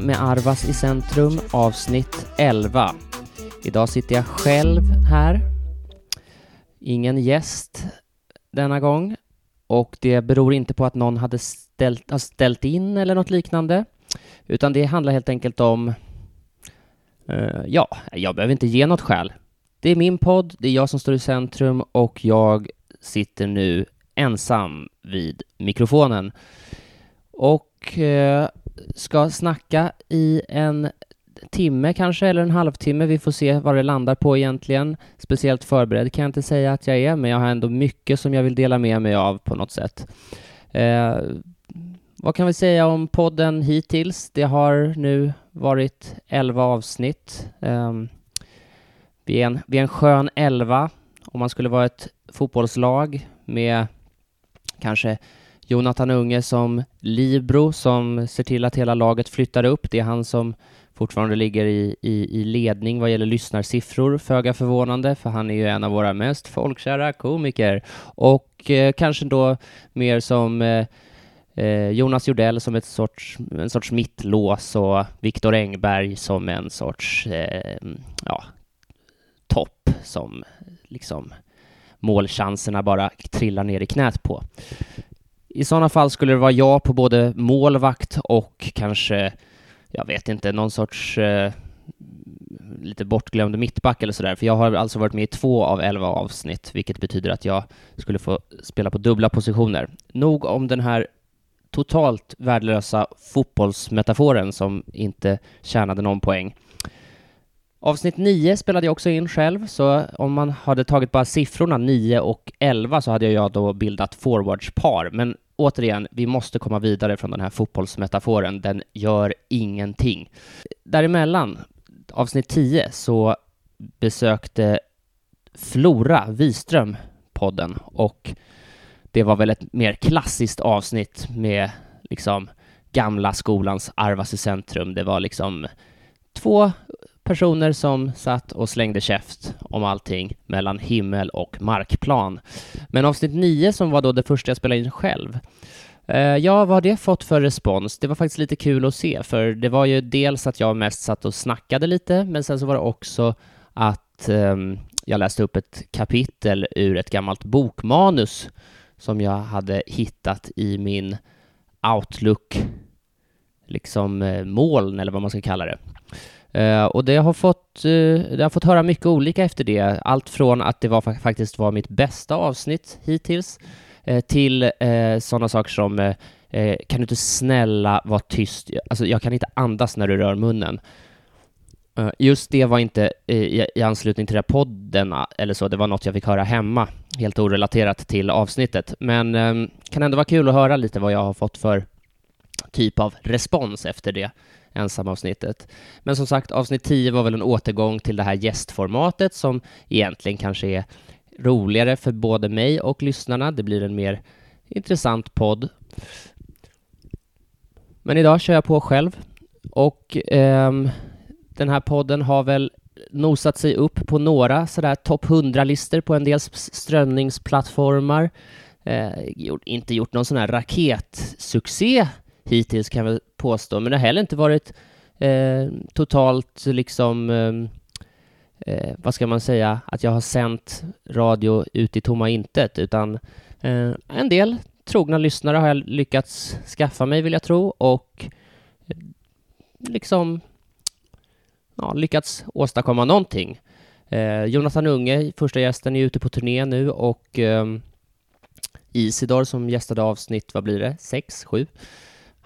Med Arvas i centrum avsnitt 11. Idag sitter jag själv här. Ingen gäst denna gång och det beror inte på att någon hade ställt, har ställt in eller något liknande, utan det handlar helt enkelt om uh, ja, jag behöver inte ge något skäl. Det är min podd, det är jag som står i centrum och jag sitter nu ensam vid mikrofonen och och eh, ska snacka i en timme kanske, eller en halvtimme. Vi får se vad det landar på egentligen. Speciellt förberedd kan jag inte säga att jag är, men jag har ändå mycket som jag vill dela med mig av på något sätt. Eh, vad kan vi säga om podden hittills? Det har nu varit elva avsnitt. Eh, vi, är en, vi är en skön elva. Om man skulle vara ett fotbollslag med kanske Jonathan Unge som libro som ser till att hela laget flyttar upp. Det är han som fortfarande ligger i, i, i ledning vad gäller lyssnarsiffror, föga förvånande, för han är ju en av våra mest folkkära komiker. Och eh, kanske då mer som eh, eh Jonas Jordell som ett sorts, en sorts mittlås och Viktor Engberg som en sorts eh, ja, topp som liksom målchanserna bara trillar ner i knät på. I sådana fall skulle det vara jag på både målvakt och kanske jag vet inte, någon sorts eh, lite bortglömd mittback eller sådär, för jag har alltså varit med i två av elva avsnitt, vilket betyder att jag skulle få spela på dubbla positioner. Nog om den här totalt värdelösa fotbollsmetaforen som inte tjänade någon poäng. Avsnitt 9 spelade jag också in själv, så om man hade tagit bara siffrorna 9 och 11 så hade jag då bildat forwardspar, men återigen, vi måste komma vidare från den här fotbollsmetaforen. Den gör ingenting. Däremellan, avsnitt 10, så besökte Flora Wiström podden och det var väl ett mer klassiskt avsnitt med liksom gamla skolans Arvas i centrum. Det var liksom två personer som satt och slängde käft om allting mellan himmel och markplan. Men avsnitt 9, som var då det första jag spelade in själv, eh, Ja, vad har det fått för respons? Det var faktiskt lite kul att se, för det var ju dels att jag mest satt och snackade lite, men sen så var det också att um, jag läste upp ett kapitel ur ett gammalt bokmanus som jag hade hittat i min Outlook, liksom eh, moln eller vad man ska kalla det. Uh, och det har, fått, uh, det har fått höra mycket olika efter det. Allt från att det var, faktiskt var mitt bästa avsnitt hittills uh, till sådana saker som kan du inte snälla vara tyst? Alltså, jag kan inte andas när du rör munnen. Just det var inte i, i anslutning till den podden ah, eller så, det var något jag fick höra hemma, helt orelaterat till avsnittet. Men um, kan ändå vara kul att höra lite vad jag har fått för typ av respons efter det ensamavsnittet. Men som sagt, avsnitt 10 var väl en återgång till det här gästformatet som egentligen kanske är roligare för både mig och lyssnarna. Det blir en mer intressant podd. Men idag kör jag på själv och eh, den här podden har väl nosat sig upp på några sådär topp 100-listor på en del strömningsplattformar. Eh, inte gjort någon sån här raketsuccé hittills kan jag väl påstå, men det har heller inte varit eh, totalt liksom eh, eh, vad ska man säga, att jag har sänt radio ut i tomma intet, utan eh, en del trogna lyssnare har jag lyckats skaffa mig, vill jag tro, och eh, liksom ja, lyckats åstadkomma någonting. Eh, Jonathan Unge, första gästen, är ute på turné nu och eh, Isidor som gästade avsnitt, vad blir det, sex, sju?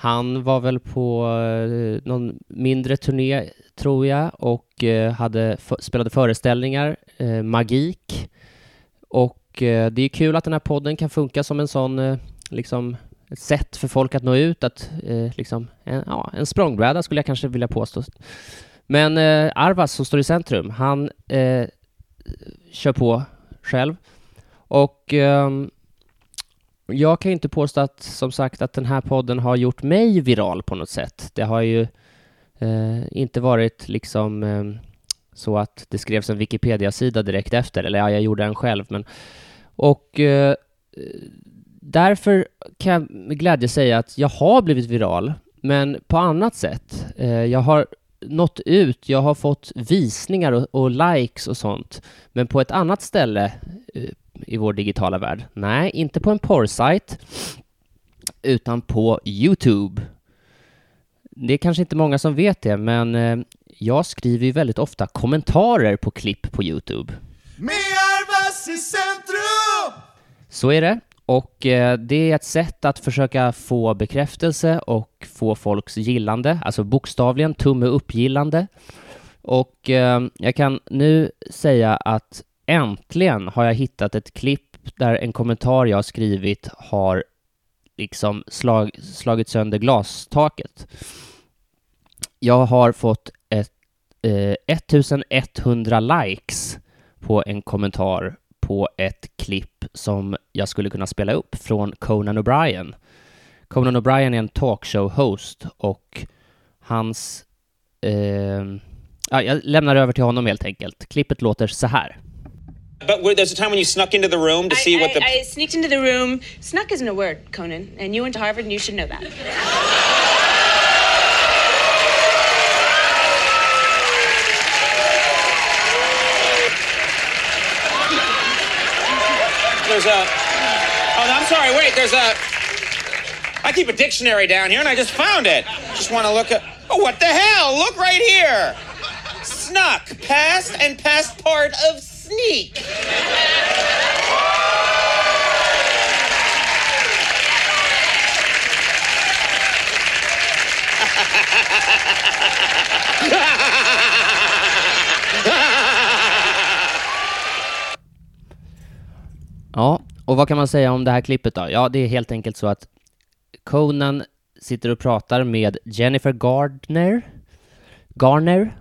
Han var väl på eh, någon mindre turné, tror jag, och eh, hade spelade föreställningar, eh, Magik. Och eh, det är kul att den här podden kan funka som en sån, eh, liksom, ett sätt för folk att nå ut, att eh, liksom, en, ja, en språngbräda skulle jag kanske vilja påstå. Men Arvas som står i centrum, han eh, kör på själv. Och um, jag kan ju inte påstå att, som sagt, att den här podden har gjort mig viral på något sätt. Det har ju eh, inte varit liksom eh, så att det skrevs en Wikipedia-sida direkt efter, eller ja, jag gjorde en själv, men och eh, därför kan jag med glädje säga att jag har blivit viral men på annat sätt. Eh, jag har nått ut, jag har fått visningar och, och, likes och sånt, men på ett annat ställe eh, i vår digitala värld. Nej, inte på en porrsajt, utan på Youtube. Det är kanske inte många som vet det, men eh, jag skriver ju väldigt ofta kommentarer på klipp på Youtube. Med Arvas i centrum! Så är det. Och eh, det är ett sätt att försöka få bekräftelse och få folks gillande, alltså bokstavligen tumme upp-gillande. Och eh, jag kan nu säga att äntligen har jag hittat ett klipp där en kommentar jag skrivit har liksom slag, slagit sönder glastaket. Jag har fått ett, eh, 1100 likes på en kommentar på ett klipp som jag skulle kunna spela upp från Conan O'Brien. Conan O'Brien är en talkshow-host och hans... Eh, ja, jag lämnar över till honom helt enkelt. Klippet låter så här. But there's a time when you snuck into the room to I, see I, what the. I sneaked into the room. Snuck isn't a word, Conan, and you went to Harvard and you should know that. There's a. Oh, I'm sorry. Wait, there's a. I keep a dictionary down here, and I just found it. Just want to look at. Oh, what the hell? Look right here. Snuck, past and past part of snygg! Ja, och vad kan man säga om det här klippet då? Ja, det är helt enkelt så att Conan sitter och pratar med Jennifer Gardner, Garner,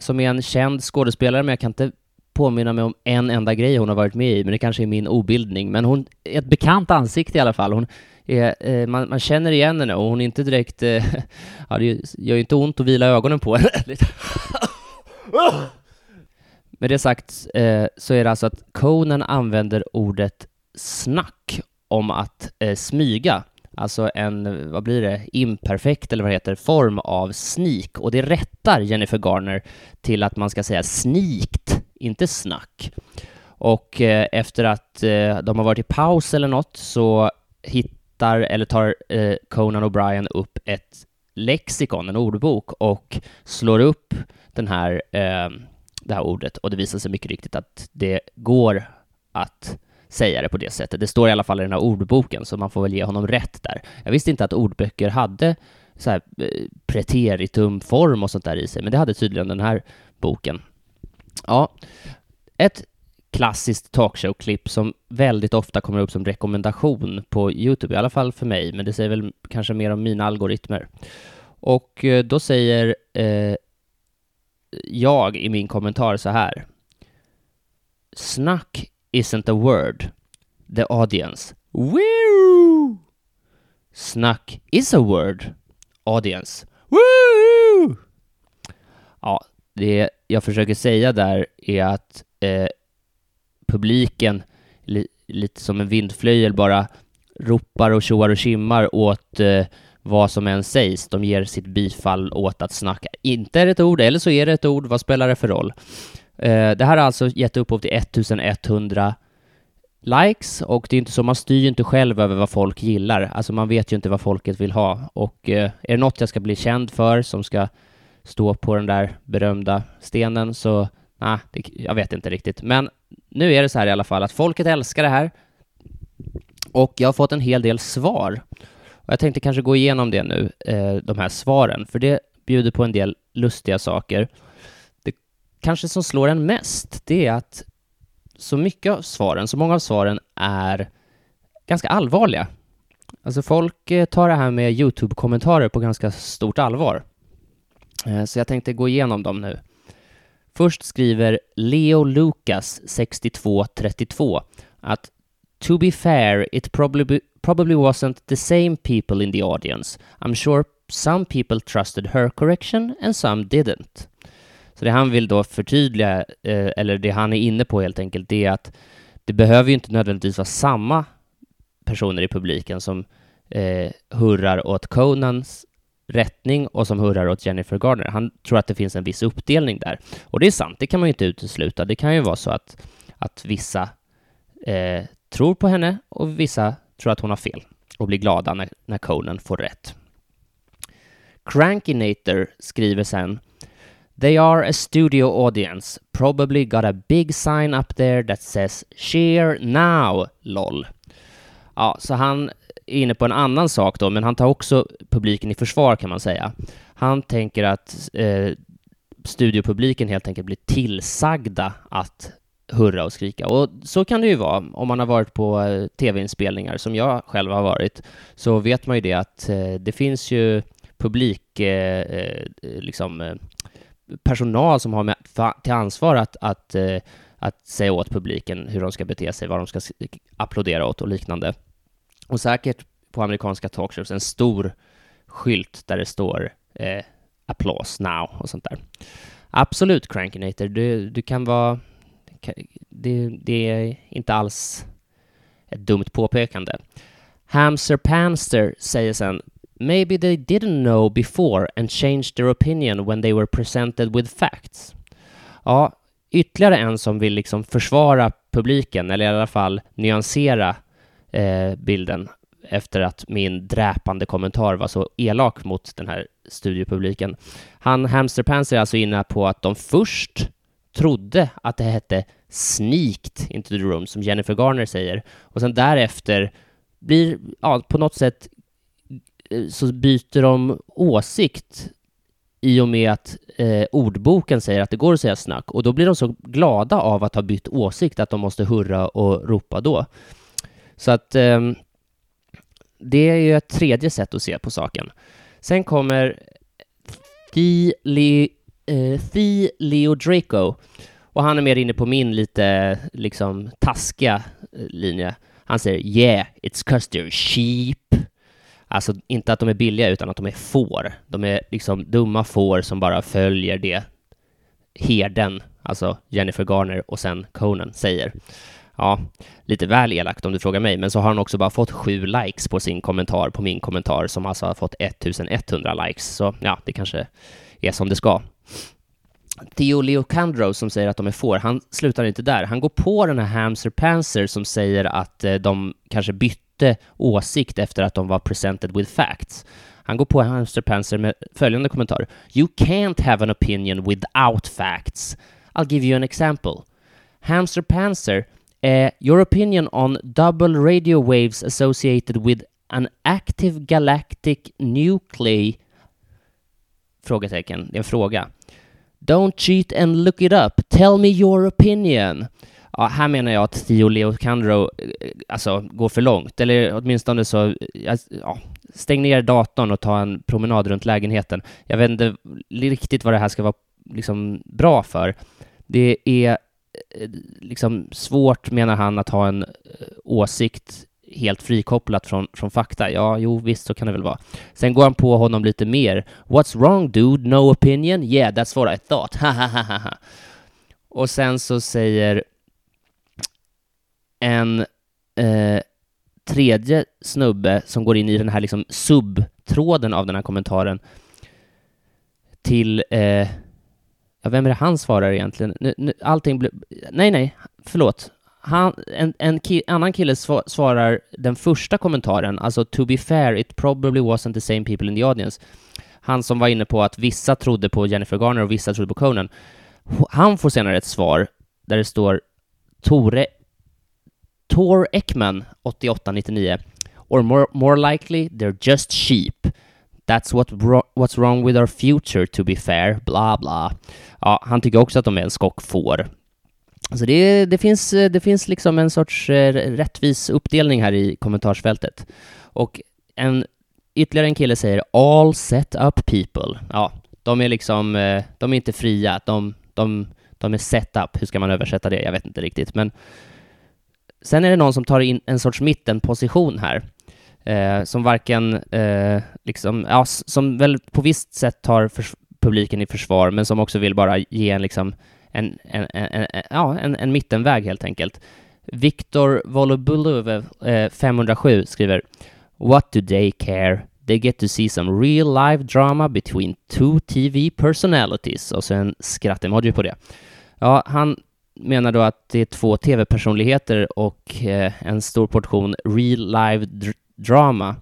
som är en känd skådespelare, men jag kan inte påminna mig om en enda grej hon har varit med i, men det kanske är min obildning. Men hon är ett bekant ansikte i alla fall. Hon är, eh, man, man, känner igen henne och hon är inte direkt... Eh, ja, det gör ju inte ont att vila ögonen på henne. Med det sagt eh, så är det alltså att Conan använder ordet snack om att eh, smyga, alltså en, vad blir det, imperfekt eller vad det heter, form av sneak och det rättar Jennifer Garner till att man ska säga sneakt, inte snack. Och eh, efter att eh, de har varit i paus eller något så hittar eller tar eh, Conan O'Brien upp ett lexikon, en ordbok och slår upp den här eh, det här ordet och det visar sig mycket riktigt att det går att säga det på det sättet. Det står i alla fall i den här ordboken, så man får väl ge honom rätt där. Jag visste inte att ordböcker hade så här eh, preteritumform och sånt där i sig, men det hade tydligen den här boken. Ja, ett klassiskt talkshow-klipp som väldigt ofta kommer upp som rekommendation på Youtube, i alla fall för mig, men det säger väl kanske mer om mina algoritmer. Och eh, då säger eh, jag i min kommentar så här. Snack isn't a word. The audience. Woo! Snack is a word. Audience. Woo! Ja, det jag försöker säga där är att eh, publiken, li lite som en vindflöjel, bara ropar och tjoar och kimmar åt eh, vad som än sägs. De ger sitt bifall åt att snacka. Inte är det ett ord, eller så är det ett ord. Vad spelar det för roll? Eh, det här har alltså gett upphov till 1100 likes och det är inte så, man styr ju inte själv över vad folk gillar. Alltså man vet ju inte vad folket vill ha och eh, är det något jag ska bli känd för som ska stå på den där berömda stenen så, nej, nah, jag vet inte riktigt. Men nu är det så här i alla fall att folket älskar det här och jag har fått en hel del svar och jag tänkte kanske gå igenom det nu, eh, de här svaren, för det bjuder på en del lustiga saker. Det kanske som slår en mest, det är att så mycket av svaren, så många av svaren är ganska allvarliga. Alltså folk eh, tar det här med YouTube-kommentarer på ganska stort allvar. Eh, så jag tänkte gå igenom dem nu. Först skriver Leo Lucas 6232 att To be fair, it probably probably wasn't the same people in the audience. I'm sure some people trusted her correction and some didn't. Så det han vill då förtydliga, eh, eller det han är inne på helt enkelt, det är att det behöver ju inte nödvändigtvis vara samma personer i publiken som eh, hurrar åt Conans rättning och som hurrar åt Jennifer Garner. Han tror att det finns en viss uppdelning där. Och det är sant, det kan man ju inte utesluta. Det kan ju vara så att, att vissa eh, tror på henne och vissa tror att hon har fel och blir glada när, när Conan får rätt. Crankinator skriver sen They are a studio audience, probably got a big sign up there that says cheer now, LOL. Ja, så han inne på en annan sak då, men han tar också publiken i försvar kan man säga. Han tänker att eh, studiopubliken helt enkelt blir tillsagda att hurra och skrika. Och så kan det ju vara om man har varit på eh, tv-inspelningar, som jag själv har varit, så vet man ju det att eh, det finns ju publik, eh, eh liksom eh, personal som har med, till ansvar att, att, eh, att säga åt publiken hur de ska bete sig, vad de ska applådera åt och liknande. Och säkert på amerikanska talkshows en stor skylt där det står eh, applause now och sånt där. Absolut, Crankinator, du, du kan vara... Det, det är inte alls ett dumt påpekande. Hamster Panster säger sen Maybe they didn't know before and changed their opinion when they were presented with facts. Ja, ytterligare en som vill liksom försvara publiken, eller i alla fall nyansera eh, bilden efter att min dräpande kommentar var så elak mot den här studiopubliken. Han, Hamster är alltså inne på att de först trodde att det hette Sneaked into the room, som Jennifer Garner säger, och sen därefter blir, ja, på något sätt eh, så byter de åsikt i och med att eh, ordboken säger att det går att säga snack och då blir de så glada av att ha bytt åsikt att de måste hurra och ropa då. Så att eh, det är ju ett tredje sätt att se på saken. Sen kommer Thi, Le, eh, Thi Leo Draco och han är mer inne på min lite liksom taskiga eh, linje. Han säger “Yeah, it's 'cause sheep” Alltså inte att de är billiga, utan att de är får. De är liksom dumma får som bara följer det herden, alltså Jennifer Garner och sen Conan säger. Ja, lite väl elakt om du frågar mig, men så har han också bara fått sju likes på sin kommentar, på min kommentar, som alltså har fått 1100 likes. Så ja, det kanske är som det ska. Theo Leocandro som säger att de är får, han slutar inte där. Han går på den här Hamster Panzer som säger att eh, de kanske bytte bytte åsikt efter att de var presented with facts. Han går på Hamster Panzer med följande kommentar. You can't have an opinion without facts. I'll give you an example. Hamster Panzer, uh, your opinion on double radio waves associated with an active galactic nuclei... Frågetecken, det är en fråga. Don't cheat and look it up. Tell me your opinion. Ja, här menar jag att Theo Leocandro eh, alltså, går för långt, eller åtminstone så, eh, alltså, ja, stäng ner datorn och ta en promenad runt lägenheten. Jag vet inte riktigt vad det här ska vara liksom, bra för. Det är Eh, liksom svårt, menar han, att ha en eh, åsikt helt frikopplat från, från fakta. Ja, jo, visst, så kan det väl vara. Sen går han på honom lite mer. What's wrong dude? No opinion? Yeah, that's what I thought. Och sen så säger en eh, tredje snubbe som går in i den här liksom subtråden av den här kommentaren till, eh, ja, vem är det han svarar egentligen? Nu, nu, allting blir, nej, nej, förlåt. Han, en, en ki annan kille svarar den första kommentaren, alltså to be fair, it probably wasn't the same people in the audience. Han som var inne på att vissa trodde på Jennifer Garner och vissa trodde på Conan. Han får senare ett svar där det står Tore Tor Ekman 8899 or more, more likely they're just sheep. That's what what's wrong with our future to be fair, bla bla. Ja, han tycker också att de är en skock får. Så det, det, finns, eh, det finns liksom en sorts eh, rättvis uppdelning här i kommentarsfältet. Och en, ytterligare en kille säger all set up people. Ja, de är liksom, eh, de är inte fria, de, de, de är set up. Hur ska man översätta det? Jag vet inte riktigt, men Sen är det någon som tar in en sorts mittenposition här, eh, som varken, eh, liksom, ja, som väl på visst sätt tar publiken i försvar, men som också vill bara ge en, liksom, en, en, en, en ja, en, en mittenväg helt enkelt. Viktor Volobulov, eh, 507, skriver What do they care? they get to see some real live drama between two TV personalities. Och så en skrattemoji på det. Ja, han menar då att det är två tv-personligheter och eh, en stor portion real live dr drama.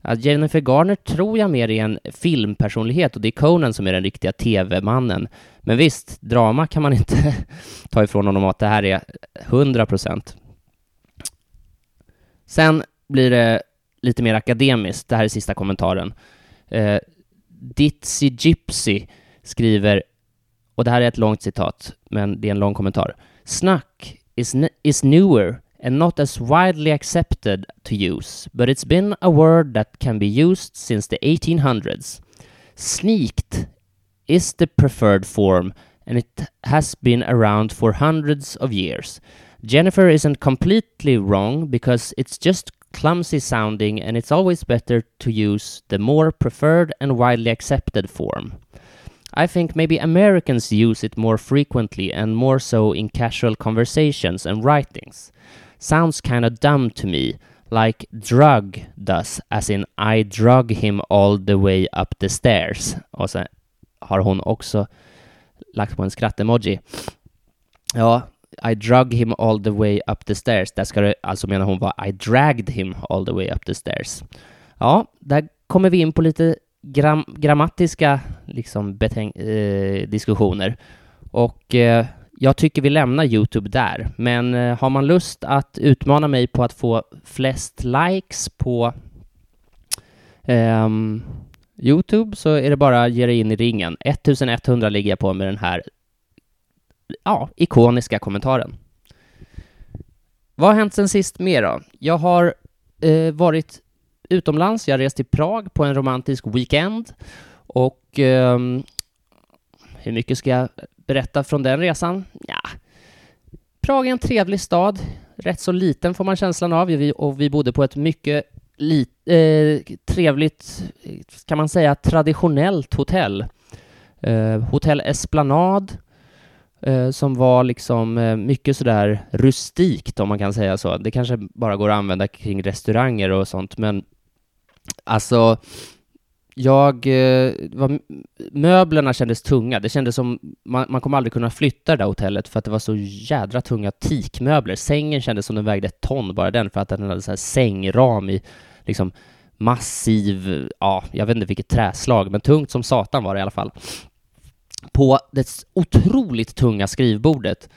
Att Jennifer Garner tror jag mer är en filmpersonlighet och det är Conan som är den riktiga tv-mannen. Men visst, drama kan man inte ta ifrån honom att det här är 100 procent. Sen blir det lite mer akademiskt. Det här är sista kommentaren. Eh, Ditsy Gypsy skriver, och det här är ett långt citat, men det är en lång kommentar. Snack is, is newer and not as widely accepted to use, but it's been a word that can be used since the 1800s. Sneaked is the preferred form, and it has been around for hundreds of years. Jennifer isn't completely wrong because it's just clumsy sounding and it's always better to use the more preferred and widely accepted form. I think maybe Americans use it more frequently and more so in casual conversations and writings. Sounds kind of dumb to me, like drug does, as in I drug him all the way up the stairs. Och sen har hon också lagt på en skrattemoji. Ja, I drug him all the way up the stairs. Där ska det alltså mena hon var I dragged him all the way up the stairs. Ja, där kommer vi in på lite gram grammatiska liksom, eh, diskussioner. Och eh, jag tycker vi lämnar Youtube där. Men eh, har man lust att utmana mig på att få flest likes på um, Youtube så är det bara att ge dig in i ringen. 1100 ligger jag på med den här ja, ikoniska kommentaren. Vad har hänt sen sist mer då? Jag har eh, varit utomlands, jag har rest till Prag på en romantisk weekend och eh, hur mycket ska jag berätta från den resan? Ja, Prag är en trevlig stad, rätt så liten får man känslan av och vi bodde på ett mycket lit, eh, trevligt, kan man säga, traditionellt hotell. Eh, hotell Esplanad eh, som var liksom eh, mycket sådär rustikt om man kan säga så. Det kanske bara går att använda kring restauranger och sånt, men alltså jag, eh, var, möblerna kändes tunga. Det kändes som man, man kommer aldrig kunna flytta det där hotellet för att det var så jädra tunga teakmöbler. Sängen kändes som den vägde ett ton bara den för att den hade så här sängram i liksom massiv, ja, jag vet inte vilket träslag, men tungt som satan var det i alla fall på det otroligt tunga skrivbordet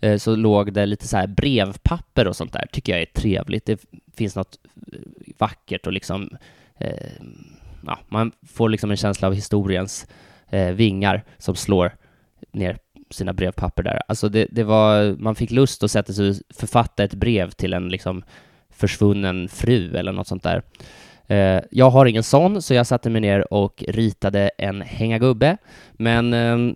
eh, så låg det lite så här brevpapper och sånt där. Tycker jag är trevligt. Det finns något eh, vackert och liksom eh, ja, man får liksom en känsla av historiens eh, vingar som slår ner sina brevpapper där. Alltså det, det var, man fick lust att sätta sig och författa ett brev till en liksom försvunnen fru eller något sånt där. Eh, jag har ingen sån, så jag satte mig ner och ritade en hängagubbe. Men eh,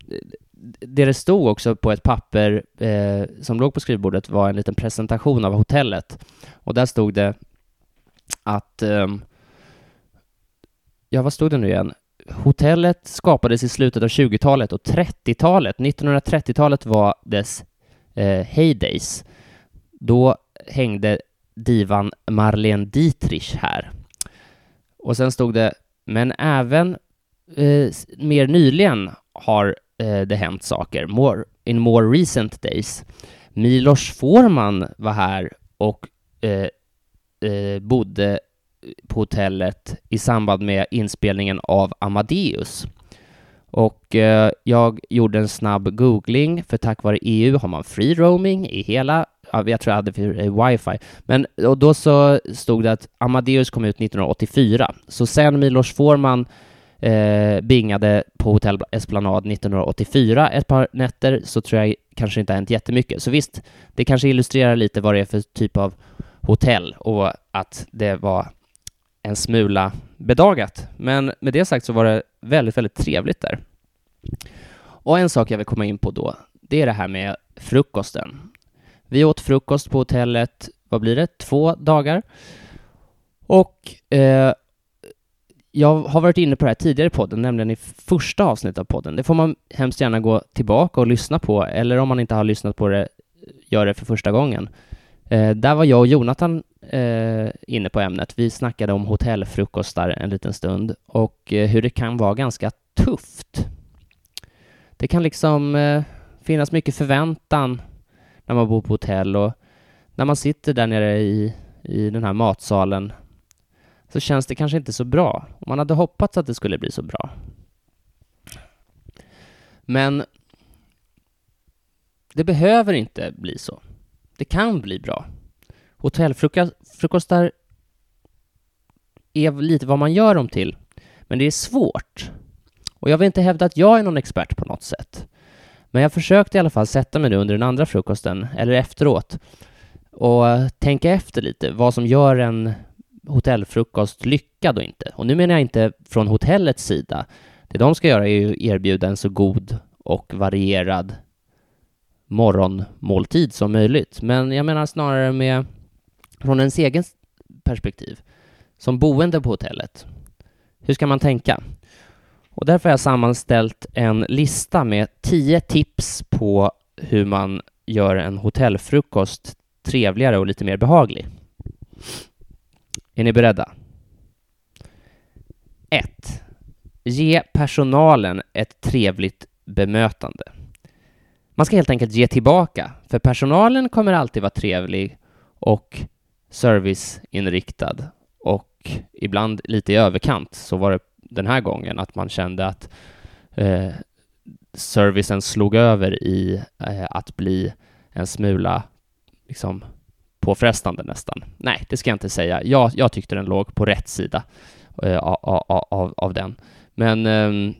det det stod också på ett papper eh, som låg på skrivbordet var en liten presentation av hotellet. Och där stod det att... Ehm, ja, vad stod det nu igen? Hotellet skapades i slutet av 20-talet och 30-talet, 1930-talet var dess eh, heydays. Då hängde divan Marlene Dietrich här. Och sen stod det, men även eh, mer nyligen har eh, det hänt saker, more, in more recent days. Milos Forman var här och eh, eh bodde på hotellet i samband med inspelningen av Amadeus. Och eh, jag gjorde en snabb googling, för tack vare EU har man free roaming i hela jag tror jag hade eh, wifi. Men och då så stod det att Amadeus kom ut 1984. Så sen Milos Forman eh, bingade på Hotell Esplanad 1984 ett par nätter så tror jag kanske inte har hänt jättemycket. Så visst, det kanske illustrerar lite vad det är för typ av hotell och att det var en smula bedagat. Men med det sagt så var det väldigt, väldigt trevligt där. Och en sak jag vill komma in på då, det är det här med frukosten. Vi åt frukost på hotellet, vad blir det, två dagar. Och eh, jag har varit inne på det här tidigare i podden, nämligen i första avsnittet av podden. Det får man hemskt gärna gå tillbaka och lyssna på, eller om man inte har lyssnat på det, gör det för första gången. Eh, där var jag och Jonathan eh, inne på ämnet. Vi snackade om hotellfrukostar en liten stund och eh, hur det kan vara ganska tufft. Det kan liksom eh, finnas mycket förväntan när man bor på hotell och när man sitter där nere i, i den här matsalen så känns det kanske inte så bra. Man hade hoppats att det skulle bli så bra. Men det behöver inte bli så. Det kan bli bra. Hotellfrukostar är lite vad man gör dem till, men det är svårt. Och jag vill inte hävda att jag är någon expert på något sätt. Men jag försökte i alla fall sätta mig nu under den andra frukosten, eller efteråt, och tänka efter lite vad som gör en hotellfrukost lyckad och inte. Och nu menar jag inte från hotellets sida. Det de ska göra är ju erbjuda en så god och varierad morgonmåltid som möjligt. Men jag menar snarare med från ens egen perspektiv. Som boende på hotellet. Hur ska man tänka? Och därför har jag sammanställt en lista med tio tips på hur man gör en hotellfrukost trevligare och lite mer behaglig. Är ni beredda? 1. Ge personalen ett trevligt bemötande. Man ska helt enkelt ge tillbaka, för personalen kommer alltid vara trevlig och serviceinriktad och ibland lite i överkant. Så var det den här gången, att man kände att eh, servicen slog över i eh, att bli en smula liksom, påfrestande nästan. Nej, det ska jag inte säga. Jag, jag tyckte den låg på rätt sida eh, av, av, av, den. Men eh,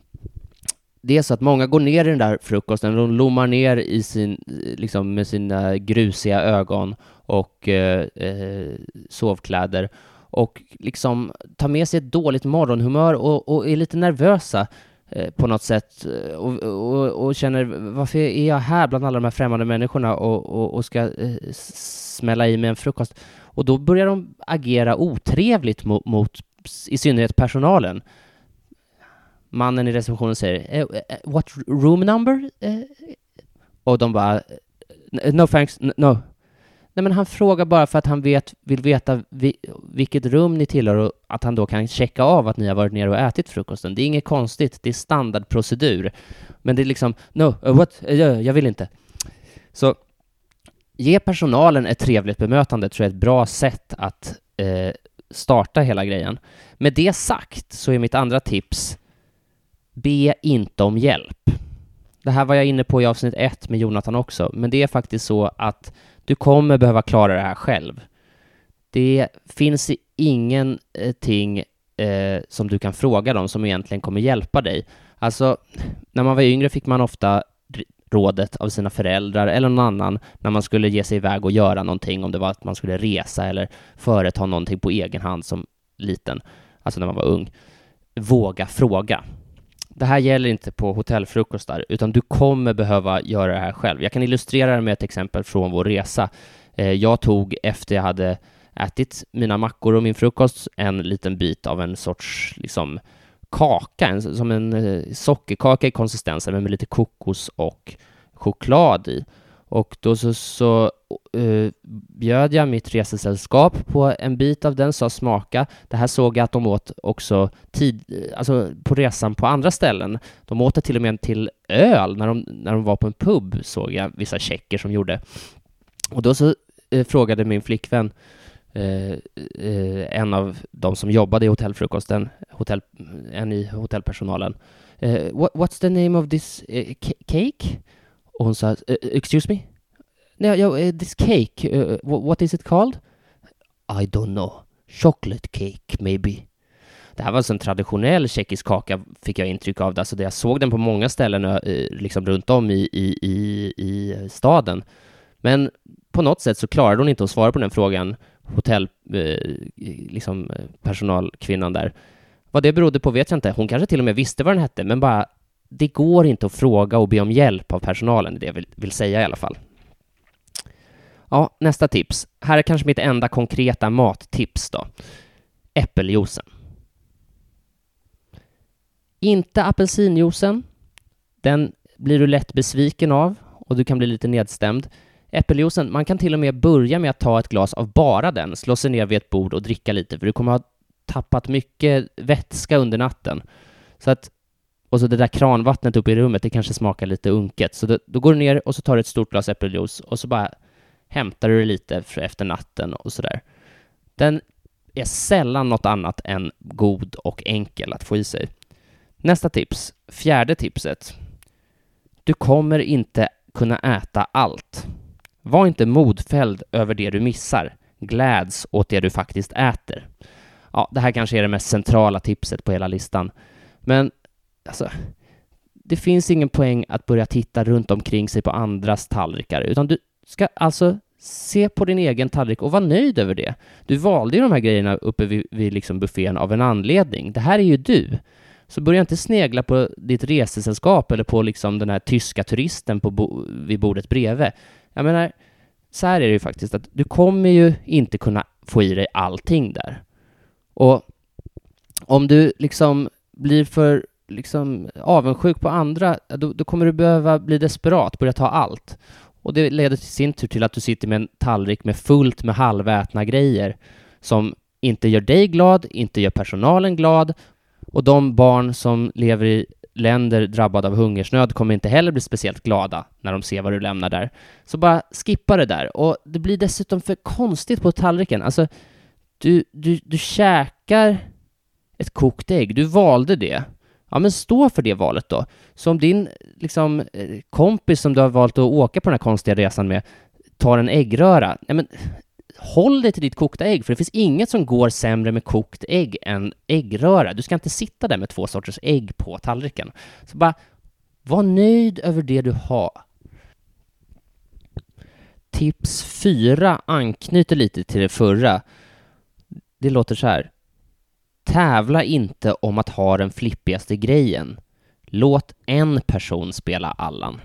det är så att många går ner i den där frukosten, de lommar ner i sin, liksom med sina grusiga ögon och eh, eh sovkläder och liksom tar med sig ett dåligt morgonhumör och, och är lite nervösa eh, på något sätt eh, och, och, och, känner varför är jag här bland alla de här främmande människorna och, och ska eh, smälla i mig en frukost? Och då börjar de agera otrevligt mot, mot i synnerhet personalen mannen i receptionen säger eh, eh, eh, ”What room number?” och de bara ”No thanks, no”. Nej, men han frågar bara för att han vet, vill veta vi, vilket rum ni tillhör och att han då kan checka av att ni har varit nere och ätit frukosten. Det är inget konstigt, det är standardprocedur. Men det är liksom ”No, uh, what? Uh, jag vill inte”. Så ge personalen ett trevligt bemötande tror jag är ett bra sätt att eh, starta hela grejen. Med det sagt så är mitt andra tips Be inte om hjälp. Det här var jag inne på i avsnitt ett med Jonathan också, men det är faktiskt så att du kommer behöva klara det här själv. Det finns ingenting eh, eh, som du kan fråga dem som egentligen kommer hjälpa dig. Alltså, när man var yngre fick man ofta rådet av sina föräldrar eller någon annan när man skulle ge sig iväg och göra någonting, om det var att man skulle resa eller företa någonting på egen hand som liten, alltså när man var ung. Våga fråga det här gäller inte på hotellfrukostar, utan du kommer behöva göra det här själv. Jag kan illustrera det med ett exempel från vår resa. Eh, jag tog efter jag hade ätit mina mackor och min frukost en liten bit av en sorts liksom kaka, en, som en eh, sockerkaka i konsistensen, men med lite kokos och choklad i. Och då så, så uh, bjöd jag mitt resesällskap på en bit av den, sa smaka. Det här såg jag att de åt också tid, eh, alltså på resan på andra ställen. De åt det till och med till öl när de, när de var på en pub, såg jag vissa tjecker som gjorde. Och då så uh, frågade min flickvän, uh, en av de som jobbade i hotellfrukosten, hotell, en i hotellpersonalen, what, what's the name of this cake? Och hon sa, eh, eh, excuse me? No, no, eh, this cake, uh, what is it called? I don't know. Chocolate cake, maybe. Det här var alltså en traditionell tjeckisk kaka, fick jag intryck av. Alltså jag såg den på många ställen liksom runt om i, i, i, i staden. Men på något sätt så klarade hon inte att svara på den frågan, hotell, liksom personalkvinnan där. Vad det berodde på vet jag inte. Hon kanske till och med visste vad den hette, men bara det går inte att fråga och be om hjälp av personalen, det jag vill, vill säga i alla fall. Ja, nästa tips. Här är kanske mitt enda konkreta mattips då. Äppeljuicen. Inte apelsinjuicen. Den blir du lätt besviken av och du kan bli lite nedstämd. äppeljuicen, man kan till och med börja med att ta ett glas av bara den, slå sig ner vid ett bord och dricka lite, för du kommer ha tappat mycket vätska under natten. Så att, och så det där kranvattnet uppe i rummet, det kanske smakar lite unket. Så då, då går du ner och så tar du ett stort glas äppeljuice och så bara hämtar du det lite efter natten och sådär. Den är sällan något annat än god och enkel att få i sig. Nästa tips, fjärde tipset. Du kommer inte kunna äta allt. Var inte modfälld över det du missar. Gläds åt det du faktiskt äter. Ja, det här kanske är det mest centrala tipset på hela listan. Men alltså, det finns ingen poäng att börja titta runt omkring sig på andras tallrikar, utan du ska alltså se på din egen tallrik och vara nöjd över det. Du valde ju de här grejerna uppe vid, vid liksom buffén av en anledning. Det här är ju du. Så börja inte snegla på ditt resesällskap eller på liksom den här tyska turisten på bo vid bordet bredvid. Jag menar, så här är det ju faktiskt att du kommer ju inte kunna få i dig allting där. Och om du liksom blir för liksom avundsjuk på andra, då, då kommer du behöva bli desperat, börja ta allt. Och det leder till sin tur till att du sitter med en tallrik med fullt med halvätna grejer som inte gör dig glad, inte gör personalen glad och de barn som lever i länder drabbade av hungersnöd kommer inte heller bli speciellt glada när de ser vad du lämnar där. Så bara skippa det där. Och det blir dessutom för konstigt på tallriken. Alltså, du, du, du käkar ett kokt ägg. Du valde det. Ja, men stå för det valet då. Så om din liksom, eh, kompis som du har valt att åka på den här konstiga resan med tar en äggröra, nej men håll dig till ditt kokta ägg, för det finns inget som går sämre med kokt ägg än äggröra. Du ska inte sitta där med två sorters ägg på tallriken. Så bara var nöjd över det du har. Tips fyra anknyter lite till det förra. Det låter så här. Tävla inte om att ha den flippigaste grejen. Låt en person spela Allan.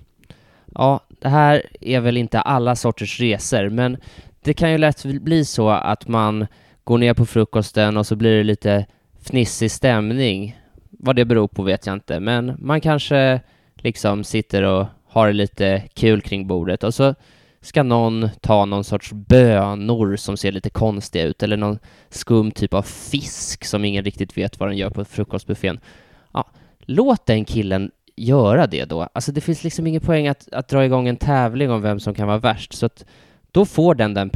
Ja, det här är väl inte alla sorters resor, men det kan ju lätt bli så att man går ner på frukosten och så blir det lite fnissig stämning. Vad det beror på vet jag inte, men man kanske liksom sitter och har det lite kul kring bordet och så ska någon ta någon sorts bönor som ser lite konstiga ut eller någon skum typ av fisk som ingen riktigt vet vad den gör på frukostbuffén. Ja, låt den killen göra det då. Alltså det finns liksom ingen poäng att, att dra igång en tävling om vem som kan vara värst, så att då får den den,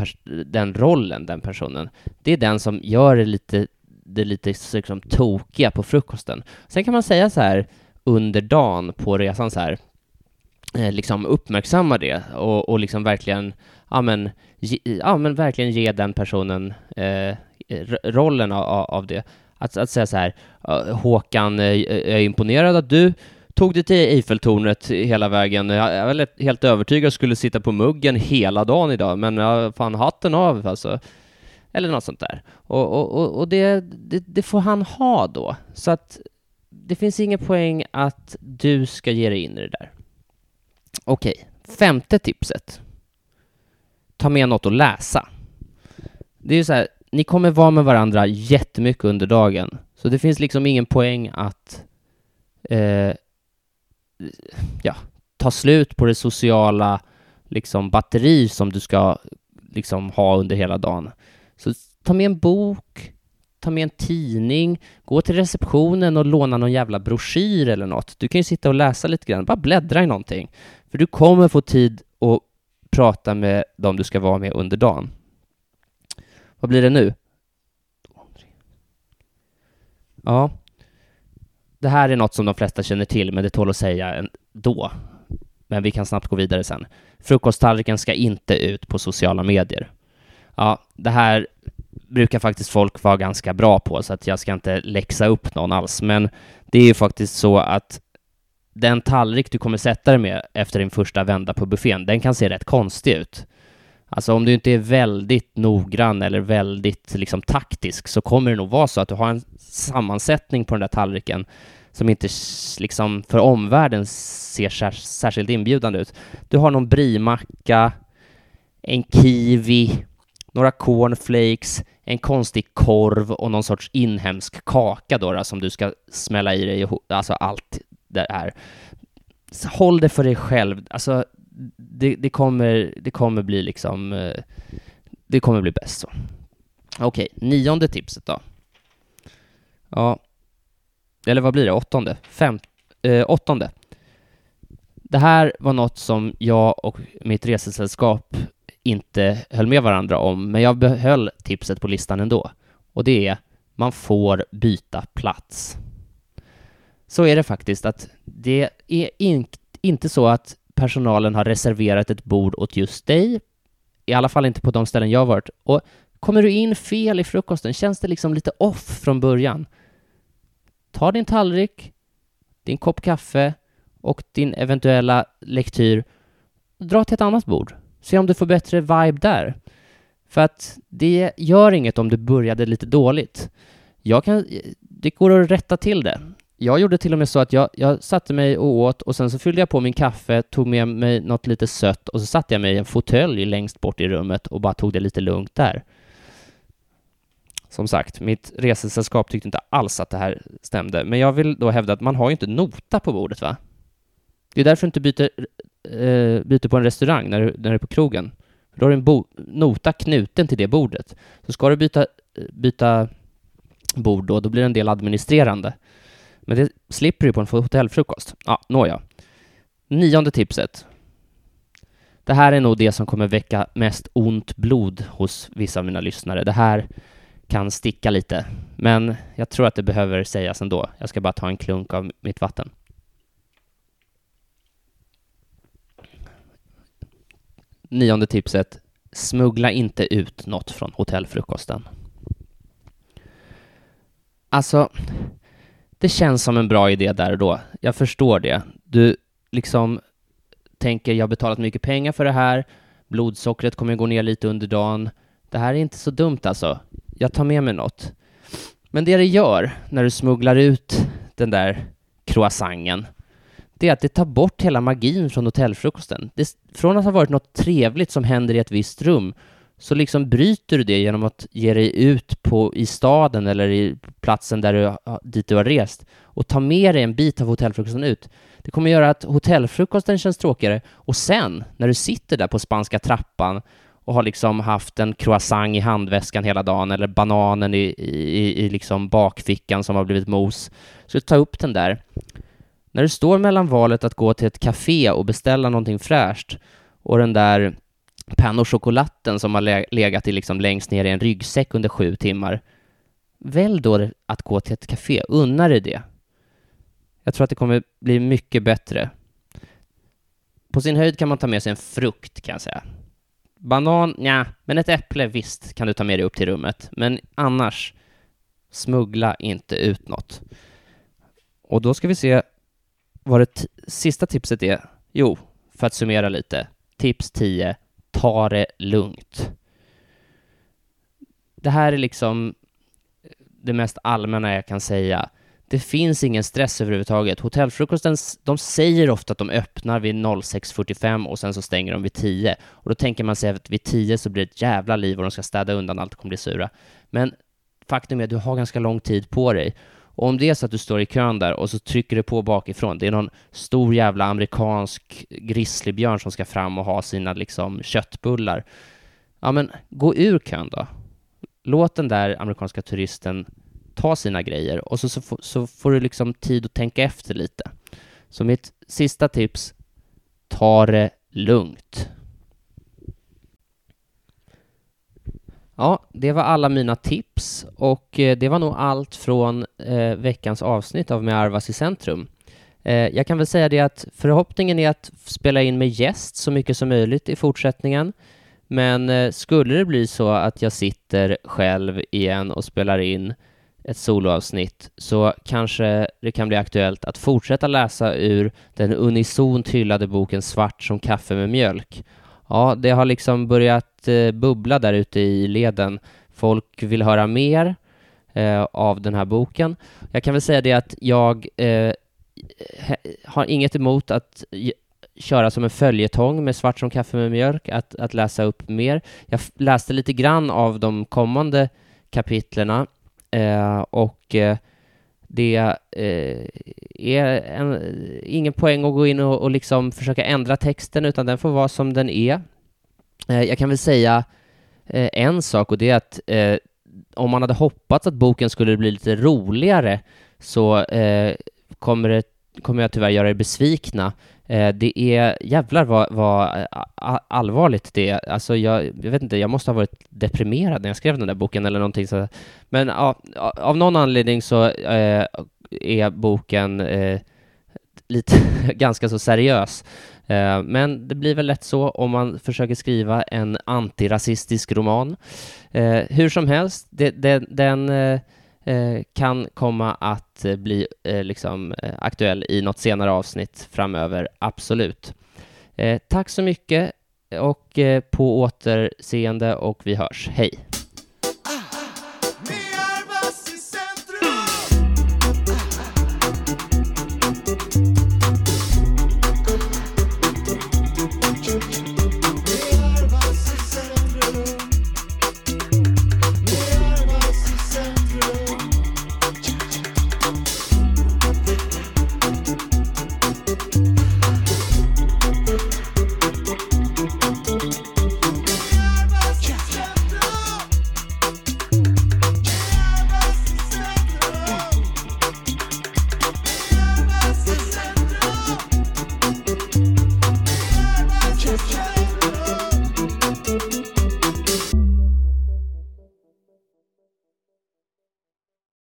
den rollen, den personen. Det är den som gör det lite, det lite liksom tokiga på frukosten. Sen kan man säga så här under dagen på resan så här, Eh, liksom uppmärksamma det och, och liksom verkligen, ja men, ge, ja men verkligen ge den personen eh, rollen av, av det. Att, att säga så här, Håkan, eh, jag är imponerad att du tog dig till Eiffeltornet hela vägen. Jag var helt övertygad att skulle sitta på muggen hela dagen idag, men fan hatten av alltså. Eller något sånt där. Och, och, och det, det, det, får han ha då. Så att det finns ingen poäng att du ska ge dig in i det där. Okej, femte tipset. Ta med något att läsa. Det är ju så här, ni kommer vara med varandra jättemycket under dagen, så det finns liksom ingen poäng att eh, ja, ta slut på det sociala liksom, batteri som du ska liksom, ha under hela dagen. Så ta med en bok, ta med en tidning, gå till receptionen och låna någon jävla broschyr eller något. Du kan ju sitta och läsa lite grann, bara bläddra i någonting. För du kommer få tid att prata med dem du ska vara med under dagen. Vad blir det nu? Ja, det här är något som de flesta känner till, men det tål att säga då. Men vi kan snabbt gå vidare sen. Frukosttallriken ska inte ut på sociala medier. Ja, det här brukar faktiskt folk vara ganska bra på, så att jag ska inte läxa upp någon alls. Men det är ju faktiskt så att den tallrik du kommer sätta dig med efter din första vända på buffén, den kan se rätt konstig ut. Alltså om du inte är väldigt noggrann eller väldigt liksom taktisk så kommer det nog vara så att du har en sammansättning på den där tallriken som inte liksom för omvärlden ser särskilt inbjudande ut. Du har någon brimacka, en kiwi, några cornflakes, en konstig korv och någon sorts inhemsk kaka då, då som du ska smälla i dig, alltså allt det Så Håll det för dig själv. Alltså, det, det, kommer, det kommer bli liksom, eh, det kommer bli bäst så. Okej, nionde tipset då. Ja, eller vad blir det? Åttonde? Fem, eh, åttonde. Det här var något som jag och mitt resesällskap inte höll med varandra om, men jag behöll tipset på listan ändå. Och det är, man får byta plats. Så är det faktiskt att det är in, inte så att personalen har reserverat ett bord åt just dig, i alla fall inte på de ställen jag har varit. Och kommer du in fel i frukosten, känns det liksom lite off från början, ta din tallrik, din kopp kaffe och din eventuella lektyr, dra till ett annat bord. Se om du får bättre vibe där. För att det gör inget om du började lite dåligt. Jag kan, det går att rätta till det. Jag gjorde till och med så att jag, jag satte mig och åt och sen så fyllde jag på min kaffe, tog med mig något lite sött och så satte jag mig i en fåtölj längst bort i rummet och bara tog det lite lugnt där. Som sagt, mitt resesällskap tyckte inte alls att det här stämde, men jag vill då hävda att man har ju inte nota på bordet, va? Det är därför du inte byter, eh, byter på en restaurang när du, när du är på krogen. då har du en bo, nota knuten till det bordet. Så ska du byta, byta bord då, då blir det en del administrerande. Men det slipper du på en hotellfrukost. Ja, nåja. Nionde tipset. Det här är nog det som kommer väcka mest ont blod hos vissa av mina lyssnare. Det här kan sticka lite, men jag tror att det behöver sägas ändå. Jag ska bara ta en klunk av mitt vatten. Nionde tipset. Smuggla inte ut något från hotellfrukosten. Alltså, det känns som en bra idé där och då. Jag förstår det. Du liksom tänker, jag har betalat mycket pengar för det här. Blodsockret kommer gå ner lite under dagen. Det här är inte så dumt alltså jag tar med mig något. Men det det gör när du smugglar ut den där croissanten, det är att det tar bort hela magin från hotellfrukosten. Det, från att ha varit något trevligt som händer i ett visst rum, så liksom bryter du det genom att ge dig ut på, i staden eller i platsen där du, dit du har rest och ta med dig en bit av hotellfrukosten ut. Det kommer göra att hotellfrukosten känns tråkigare och sen, när du sitter där på spanska trappan och har liksom haft en croissant i handväskan hela dagen eller bananen i, i, i liksom bakfickan som har blivit mos. Så ta upp den där. När du står mellan valet att gå till ett café och beställa någonting fräscht och den där pain chokolaten som har legat i liksom längst ner i en ryggsäck under sju timmar. Välj då att gå till ett café, unna dig det. Jag tror att det kommer bli mycket bättre. På sin höjd kan man ta med sig en frukt kan jag säga. Banan, ja, men ett äpple visst kan du ta med dig upp till rummet. Men annars, smuggla inte ut något. Och då ska vi se vad det sista tipset är. Jo, för att summera lite. Tips 10. Ta det lugnt. Det här är liksom eh, det mest allmänna jag kan säga. Det finns ingen stress överhuvudtaget. Hotellfrukosten, de säger ofta att de öppnar vid 06.45 och sen så stänger de vid 10. Och då tänker man sig att vid 10 så blir det ett jävla liv och de ska städa undan allt och kommer bli sura. Men faktum är att du har ganska lång tid på dig. Och om det är så att du står i kön där och så trycker du på bakifrån, det är någon stor jävla amerikansk grizzlybjörn som ska fram och ha sina liksom köttbullar. Ja, men gå ur kön då. Låt den där amerikanska turisten ta sina grejer och så, så, så får du liksom tid att tänka efter lite. Så mitt sista tips, ta det lugnt. Ja, det var alla mina tips och eh, det var nog allt från eh, veckans avsnitt av Med Arvas i centrum. Eh, jag kan väl säga det att förhoppningen är att spela in med gäst så mycket som möjligt i fortsättningen. Men eh, skulle det bli så att jag sitter själv igen och spelar in ett soloavsnitt så kanske det kan bli aktuellt att fortsätta läsa ur den unisont hyllade boken Svart som kaffe med mjölk. Ja, det har liksom börjat eh, bubbla där ute i leden. Folk vill höra mer eh, av den här boken. Jag kan väl säga det att jag eh, har inget emot att köra som en följetong med Svart som kaffe med mjölk, att, att läsa upp mer. Jag läste lite grann av de kommande kapitlerna Eh, och eh, det eh, är en, ingen poäng att gå in och, och liksom försöka ändra texten, utan den får vara som den är. Eh, jag kan väl säga eh, en sak, och det är att eh, om man hade hoppats att boken skulle bli lite roligare så eh, kommer, det, kommer jag tyvärr göra er besvikna. Eh, det är jävlar vad, vad allvarligt det är. Alltså jag, jag, vet inte, jag måste ha varit deprimerad när jag skrev den där boken eller någonting så. Men ja, av någon anledning så eh, är boken eh, lite ganska så seriös. Eh, men det blir väl lätt så om man försöker skriva en antirasistisk roman. Eh, hur som helst, det, det, den eh, Eh, kan komma att eh, bli eh, liksom aktuell i något senare avsnitt framöver, absolut. Tack så mycket och på återseende och vi hörs. Hej!